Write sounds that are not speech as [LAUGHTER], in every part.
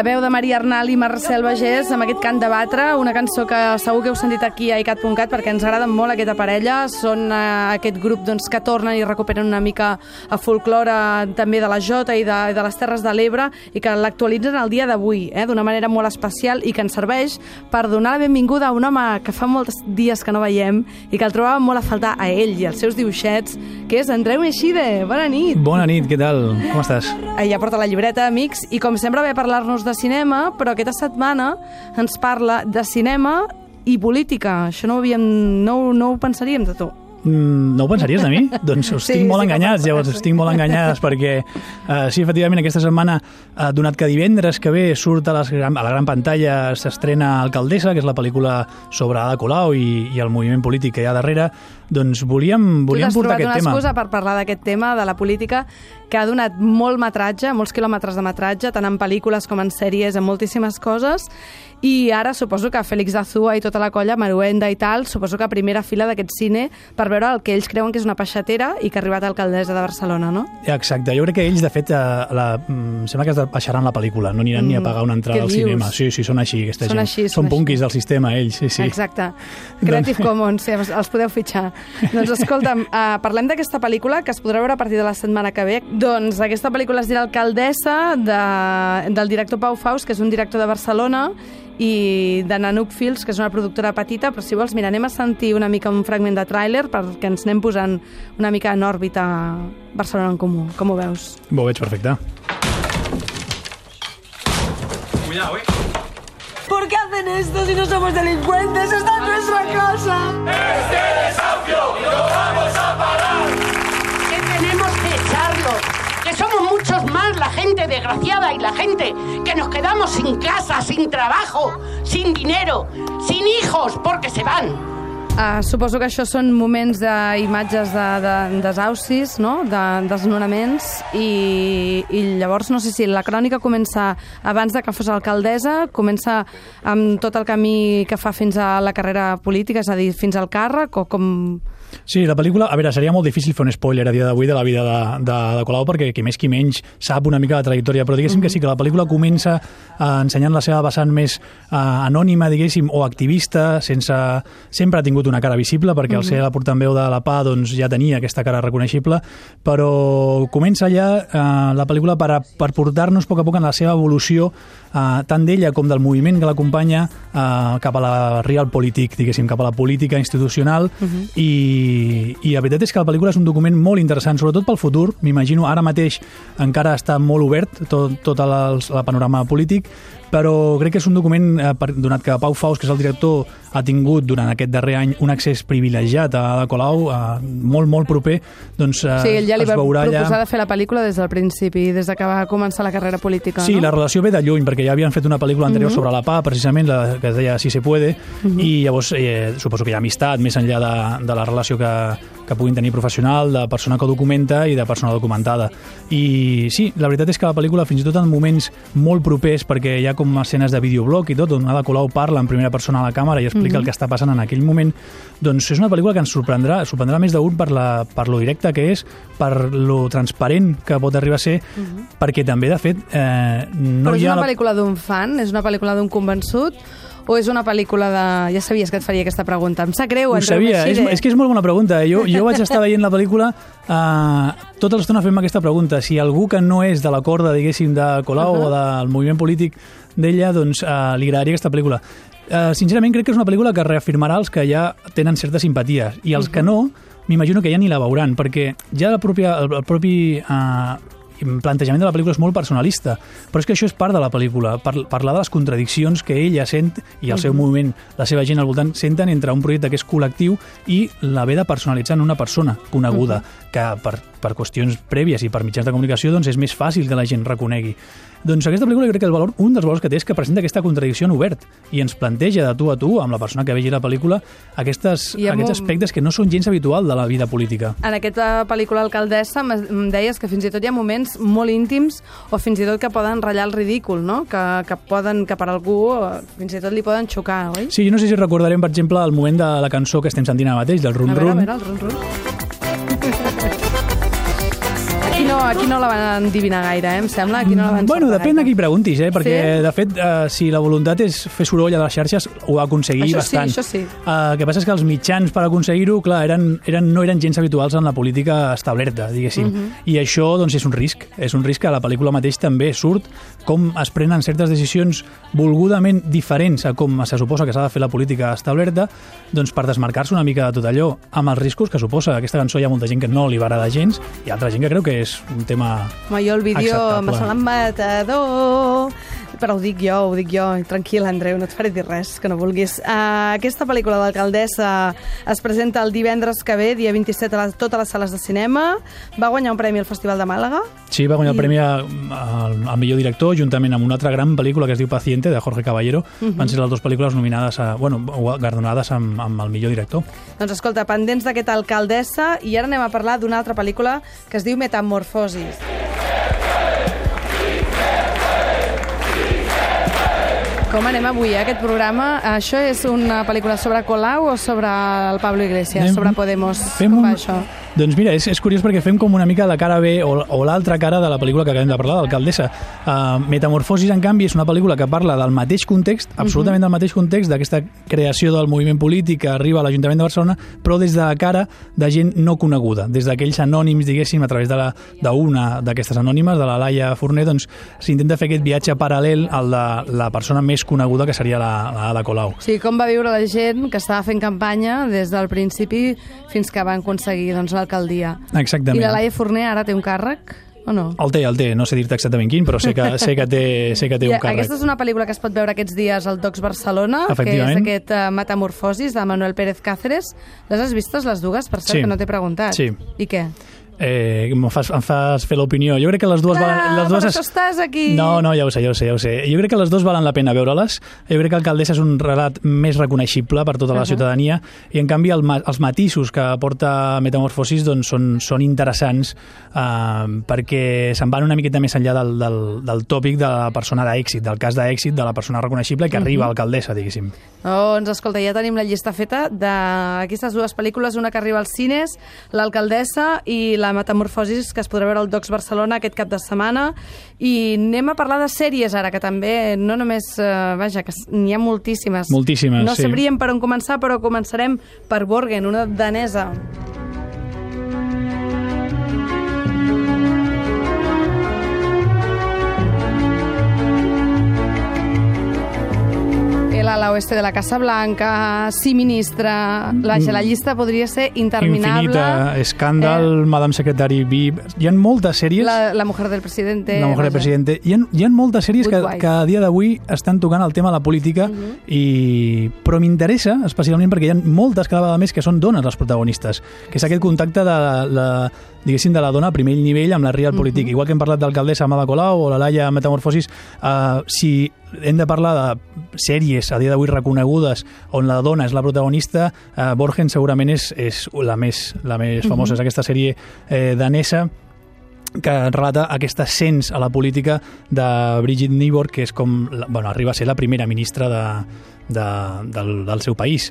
La veu de Maria Arnal i Marcel Bagés amb aquest cant de batre, una cançó que segur que heu sentit aquí a icat.cat perquè ens agrada molt aquesta parella. Són eh, aquest grup doncs, que tornen i recuperen una mica a folklore també de la Jota i de, de les Terres de l'Ebre i que l'actualitzen el dia d'avui, eh, d'una manera molt especial i que ens serveix per donar la benvinguda a un home que fa molts dies que no veiem i que el trobàvem molt a faltar a ell i als seus dibuixets, que és Andreu Neixide. Bona nit! Bona nit, què tal? Com estàs? Ella porta la llibreta, amics, i com sempre ve a parlar-nos de cinema, però aquesta setmana ens parla de cinema i política. Això no ho, havíem, no, no ho pensaríem de tu. Mm, no ho pensaries de mi? [LAUGHS] doncs us Sí, tinc molt sí enganyats, llavors penses. estic molt enganyades [LAUGHS] perquè uh, sí, efectivament, aquesta setmana uh, donat que divendres que ve surt a, les, gran- a la gran pantalla s'estrena Alcaldessa, que és la pel·lícula sobre Ada Colau i, i el moviment polític que hi ha darrere, doncs volíem, Tu volíem portar trobat aquest una tema. excusa per parlar d'aquest tema, de la política, que ha donat molt metratge, molts quilòmetres de metratge, tant en pel·lícules com en sèries, en moltíssimes coses, i ara suposo que Félix Azúa i tota la colla, Maruenda i tal, suposo que a primera fila d'aquest cine per veure el que ells creuen que és una peixatera i que ha arribat a alcaldessa de Barcelona, no? Exacte, jo crec que ells, de fet, eh, la, mm, sembla que es baixaran la pel·lícula, no aniran mm, ni a pagar una entrada al dius? cinema. Sí, sí, són així, aquesta Són gent. així, són són així. punquis del sistema, ells, sí, sí. Exacte. [LAUGHS] Creative Commons, sí, els els podeu fitxar. Doncs escolta'm, uh, parlem d'aquesta pel·lícula que es podrà veure a partir de la setmana que ve. Doncs aquesta pel·lícula es dirà Alcaldessa de, del director Pau Faust, que és un director de Barcelona, i de Nanook Films, que és una productora petita, però si vols, mira, anem a sentir una mica un fragment de tràiler perquè ens anem posant una mica en òrbita Barcelona en comú. Com ho veus? Ho veig perfecte. ¿Por qué hacen esto si no somos delincuentes? ¡Esta es nuestra casa! que la gente que nos quedamos sin casa, sin trabajo, sin dinero, sin hijos, porque se van. Uh, suposo que això són moments d'imatges de, de, desaucis, no? de, desnonaments, i, i llavors no sé si la crònica comença abans de que fos alcaldessa, comença amb tot el camí que fa fins a la carrera política, és a dir, fins al càrrec, o com... Sí, la pel·lícula, a veure, seria molt difícil fer un spoiler a dia d'avui de la vida de, de, de Colau perquè qui més qui menys sap una mica la trajectòria, però diguéssim que sí, que la pel·lícula comença eh, ensenyant la seva vessant més eh, anònima, diguéssim, o activista, sense... sempre ha tingut una cara visible, perquè al ser la portaveu de la PA doncs, ja tenia aquesta cara reconeixible, però comença ja eh, la pel·lícula per, a- per portar-nos a poc a poc en la seva evolució eh, tant d'ella com del moviment que l'acompanya eh, cap a la realpolitik, diguéssim, cap a la política institucional. I, i la veritat és que la pel·lícula és un document molt interessant, sobretot pel futur, m'imagino, ara mateix encara està molt obert tot, tot el, el panorama polític, però crec que és un document, eh, donat que Pau Faust, que és el director, ha tingut durant aquest darrer any un accés privilegiat a Ada Colau, eh, molt, molt proper, doncs eh, Sí, ell ja li es va veurà proposar allà... de fer la pel·lícula des del principi, des de que va començar la carrera política, Sí, no? la relació ve de lluny, perquè ja havien fet una pel·lícula anterior Mhm. sobre la PA, precisament, la, que es deia Si se puede, i llavors eh, suposo que hi ha amistat, més enllà de, de la relació que, que puguin tenir professional, de persona que documenta i de persona documentada. I sí, la veritat és que la pel·lícula, fins i tot en moments molt propers, perquè hi ha com escenes de videoblog i tot, on Ada Colau parla en primera persona a la càmera i explica el que està passant en aquell moment, doncs és una pel·lícula que ens sorprendrà, sorprendrà més d'un per, la, per lo directe que és, per lo transparent que pot arribar a ser, perquè també, de fet, eh, no Però és hi ha... una la- pel·lícula d'un fan? És una pel·lícula d'un convençut? O és una pel·lícula de... Ja sabies que et faria aquesta pregunta. Em sap greu, Ho Andreu sabia, és, Meixide. és que és molt bona pregunta. Jo, jo vaig estar veient la pel·lícula uh, tota l'estona fent aquesta pregunta. Si algú que no és de la corda, diguéssim, de Colau uh -huh. o del moviment polític d'ella, doncs uh, li agradaria aquesta pel·lícula. Uh, sincerament, crec que és una pel·lícula que reafirmarà els que ja tenen certes simpaties. I els que no, m'imagino que ja ni la veuran, perquè ja la pròpia, el, el propi... Uh, plantejament de la pel·lícula és molt personalista, però és que això és part de la pel·lícula, par parlar de les contradiccions que ella sent i el seu moviment, la seva gent al voltant, senten entre un projecte que és col·lectiu i l'haver de personalitzar en una persona coneguda, que per, per qüestions prèvies i per mitjans de comunicació doncs és més fàcil que la gent reconegui. Doncs aquesta pel·lícula crec que el valor, un dels valors que té és que presenta aquesta contradicció en obert i ens planteja de tu a tu, amb la persona que vegi la pel·lícula, aquestes, aquests un- aspectes que no són gens habitual de la vida política. En aquesta pel·lícula Alcaldessa em deies que fins i tot hi ha moments molt íntims o fins i tot que poden ratllar el ridícul, no? Que, que, poden, que per algú eh, fins i tot li poden xocar, oi? Sí, jo no sé si recordarem, per exemple, el moment de la cançó que estem sentint ara mateix, del Run a veure, Run. a veure, el run run. Aquí no, la van endivinar gaire, eh? em sembla. Aquí no la van Bueno, depèn de gaire. qui preguntis, eh? perquè, Sí? de fet, eh, si la voluntat és fer soroll a les xarxes, ho va aconseguir Això sí, bastant. això sí. Eh, el que passa és que els mitjans per aconseguir-ho, clar, eren, eren, no eren gens habituals en la política establerta, diguéssim. Mhm. I això, doncs, és un risc. És un risc que a la pel·lícula mateix també surt com es prenen certes decisions volgudament diferents a com se suposa que s'ha de fer la política establerta, doncs per desmarcar-se una mica de tot allò, amb els riscos que suposa. Aquesta cançó hi ha molta gent que no li va agradar gens i altra gent que creu que és un tema Home, jo el vídeo m'ha semblat matador, però ho dic jo, ho dic jo. Tranquil, Andreu, no et faré dir res que no vulguis. Uh, aquesta pel·lícula d'Alcaldessa es presenta el divendres que ve, dia 27, a les, totes les sales de cinema. Va guanyar un premi al Festival de Màlaga. Sí, va guanyar el I- premi a- al, millor director, juntament amb una altra gran pel·lícula que es diu Paciente, de Jorge Caballero. Mhm. Van ser les dues pel·lícules nominades a, bueno, guardonades amb, amb el millor director. Doncs escolta, pendents d'aquesta alcaldessa, i ara anem a parlar d'una altra pel·lícula que es diu Metamorfosis. Com anem avui, eh, aquest programa? Això és una pel·lícula sobre Colau o sobre el Pablo Iglesias, Anem- sobre Podemos? fem un- això? Doncs mira, és, és curiós perquè fem com una mica la cara B o, o l'altra cara de la pel·lícula que acabem de parlar, d'Alcaldessa. Uh, Metamorfosis, en canvi, és una pel·lícula que parla del mateix context, absolutament del mateix context, d'aquesta creació del moviment polític que arriba a l'Ajuntament de Barcelona, però des de la cara de gent no coneguda, des d'aquells anònims, diguéssim, a través de la- d'una d'aquestes anònimes, de la Laia Forner, doncs s'intenta fer aquest viatge paral·lel al de la persona més coneguda, que seria la, la Ada Colau. Sí, com va viure la gent que estava fent campanya des del principi fins que van aconseguir doncs, l'alcaldia. Exactament. I la Laia Forner ara té un càrrec o no? El té, el té, no sé dir-te exactament quin, però sé que, sé que té, sé que té I un càrrec. Aquesta és una pel·lícula que es pot veure aquests dies al Docs Barcelona, que és aquest uh, Metamorfosis de Manuel Pérez Cáceres. Les has vistes les dues? Per cert, Sí. que no t'he preguntat. Sí. I què? Eh, em, fas, em fas fer l'opinió. Jo crec que les dues Ah, valen... Les per dues això estàs aquí. No, no, ja ho sé, ja ho sé, ja ho sé. Jo crec que les dues valen la pena veure-les. Jo crec que Alcaldessa és un relat més reconeixible per tota la Ahà. ciutadania i, en canvi, el, els matisos que aporta Metamorfosis doncs, són, són interessants eh, perquè se'n van una miqueta més enllà del, del, del tòpic de la persona d'èxit, del cas d'èxit de la persona reconeixible que arriba a alcaldessa, diguéssim. Doncs, escolta, ja tenim la llista feta d'aquestes dues pel·lícules, una que arriba als cines, l'Alcaldessa i la Metamorfosis, que es podrà veure al Docs Barcelona aquest cap de setmana. I anem a parlar de sèries ara, que també no només... Eh, vaja, que n'hi ha moltíssimes. Moltíssimes, No sí. sabríem per on començar, però començarem per Borgen, una danesa. El ala oeste de la Casa Blanca, Sí ministra, la, la llista podria ser interminable. Infinita, Escàndal, Madame Secretary VIP... Hi ha moltes sèries... Eh, la, la mujer del presidente. La mujer del presidente. Hi ha, hi ha moltes sèries Good que, Wife. que a dia d'avui estan tocant el tema de la política, i... però m'interessa especialment perquè hi ha moltes cada vegada més que són dones les protagonistes, que és aquest contacte de la, diguéssim, de la dona a primer nivell amb la real polític. Igual que hem parlat d'alcaldessa Amada Colau o la Laia Metamorfosis, uh, si hem de parlar de sèries a dia d'avui reconegudes on la dona és la protagonista, uh, Borgen segurament és, és la més, la més famosa, és aquesta sèrie eh, danesa que relata aquest ascens a la política de Brigitte Nibor, que és com, bueno, arriba a ser la primera ministra de, de, del, del seu país.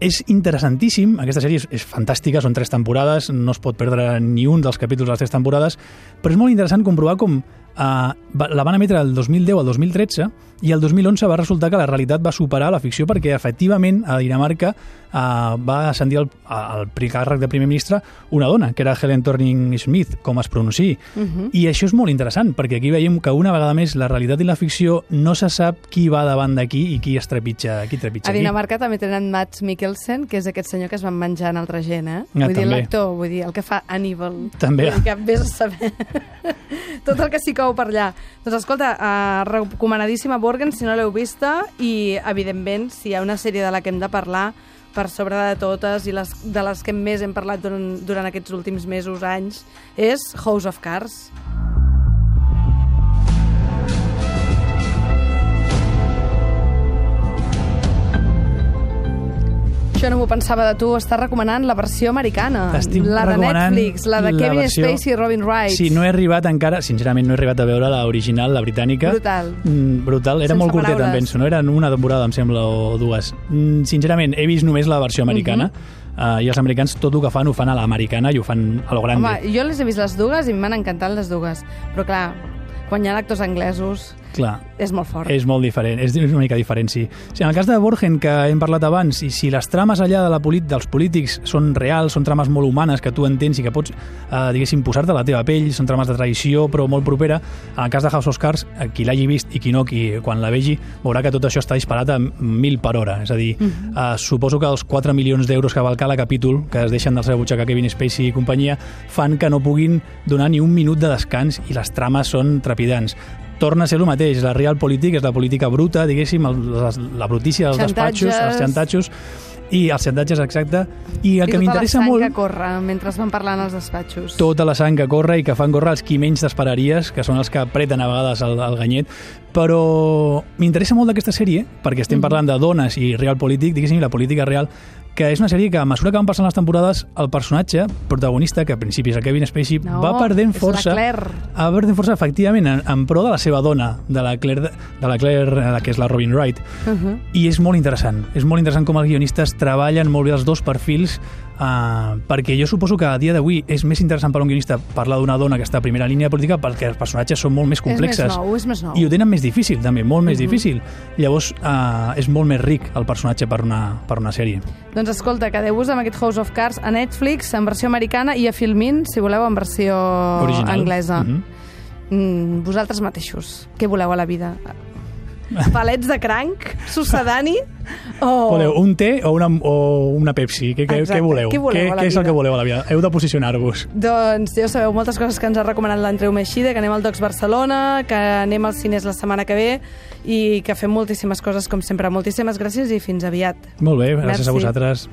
És interessantíssim, aquesta sèrie és, és fantàstica, són tres temporades, no es pot perdre ni un dels capítols de les tres temporades, però és molt interessant comprovar com va- la van emetre el 2010 al 2013 i el 2011 va resultar que la realitat va superar la ficció perquè efectivament a Dinamarca eh, va ascendir al, al pri- càrrec de primer ministre una dona, que era Helen Thorning-Smith, com es pronunciï. Uh -huh. I això és molt interessant, perquè aquí veiem que una vegada més la realitat i la ficció no se sap qui va davant d'aquí i qui es trepitja, qui trepitja A aquí. Dinamarca també tenen Mats Mikkelsen, que és aquest senyor que es van menjar en altra gent, eh? Ah, vull dir, també. l'actor, vull dir, el que fa Hannibal. També. Vull dir que vés a saber. [LAUGHS] Tot el que s'hi cou per allà. Doncs escolta, uh, recomanadíssima Borgen, si no l'heu vista, i evidentment, si hi ha una sèrie de la que hem de parlar per sobre de totes i les, de les que més hem parlat durant, durant aquests últims mesos, anys, és House of Cards. Això no m'ho pensava de tu, està recomanant la versió americana. Estic la de recomanant Netflix, la de la Kevin versió- Spacey i Robin Wright. Sí, no he arribat encara, sincerament no he arribat a veure la original, la britànica. Brutal. Mm, brutal, era Sense molt curteta, em paraules. penso, no? Eren una temporada, em sembla, o dues. Mm, sincerament, he vist només la versió americana, uh, i els americans tot el que fan ho fan a l'americana i ho fan a lo grande. Home, jo les he vist les dues i m'han encantat les dues. Però clar, quan hi ha actors anglesos Clar, és molt fort. és molt diferent, és una mica diferent, sí. sí. En el cas de Borgen, que hem parlat abans, i si les trames allà de la polit dels polítics són reals, són trames molt humanes que tu entens i que pots, eh, diguéssim, posar-te a la teva pell, són trames de traïció però molt propera, en el cas de House of Cards, qui l'hagi vist i qui no, qui, quan la vegi, veurà que tot això està disparat a mil per hora. És a dir, eh, suposo que els 4 milions d'euros que val cada capítol, que es deixen del seu butxaca Kevin Spacey i companyia, fan que no puguin donar ni un minut de descans i les trames són trepidants torna a ser el mateix. La real política és la política bruta, diguéssim, el, la, la brutícia dels Xantatges. despatxos, els xantatxos, i els xantatges, exacte. I el I que tota m'interessa la sang molt... que corre mentre van parlant als despatxos. Tota la sang que corre i que fan córrer els qui menys t'esperaries, que són els que apreten a vegades el, el ganyet, però m'interessa molt d'aquesta sèrie, perquè estem parlant de dones i real polític, diguéssim, la política real, que és una sèrie que a mesura que van passant les temporades el personatge protagonista, que al principi és el Kevin Spacey, No, va perdent la força va perdent força efectivament en, en pro de la seva dona de la Claire, de la Claire eh, que és la Robin Wright Uh -huh. i és molt interessant és molt interessant com els guionistes treballen molt bé els dos perfils Uh, perquè jo suposo que a dia d'avui és més interessant per a un guionista parlar d'una dona que està a primera línia de política perquè els personatges són molt més complexes És més nou, és més nou. i ho tenen més difícil també, molt més Mhm. difícil llavors uh, és molt més ric el personatge per una, per una sèrie Doncs escolta, quedeu-vos amb aquest House of Cards a Netflix, en versió americana, i a Filmin, si voleu, en versió original anglesa. Mhm. Mm, vosaltres mateixos, què voleu a la vida? Palets de cranc? Sucedani? O... Voleu un té o una, o una Pepsi? Què, què, què voleu? Què voleu què, què és el que voleu a la vida? Heu de posicionar-vos. Doncs ja sabeu, moltes coses que ens ha recomanat l'Andreu Meixida, que anem al Docs Barcelona, que anem als cines la setmana que ve i que fem moltíssimes coses, com sempre. Moltíssimes gràcies i fins aviat. Molt bé, gràcies Merci. a vosaltres.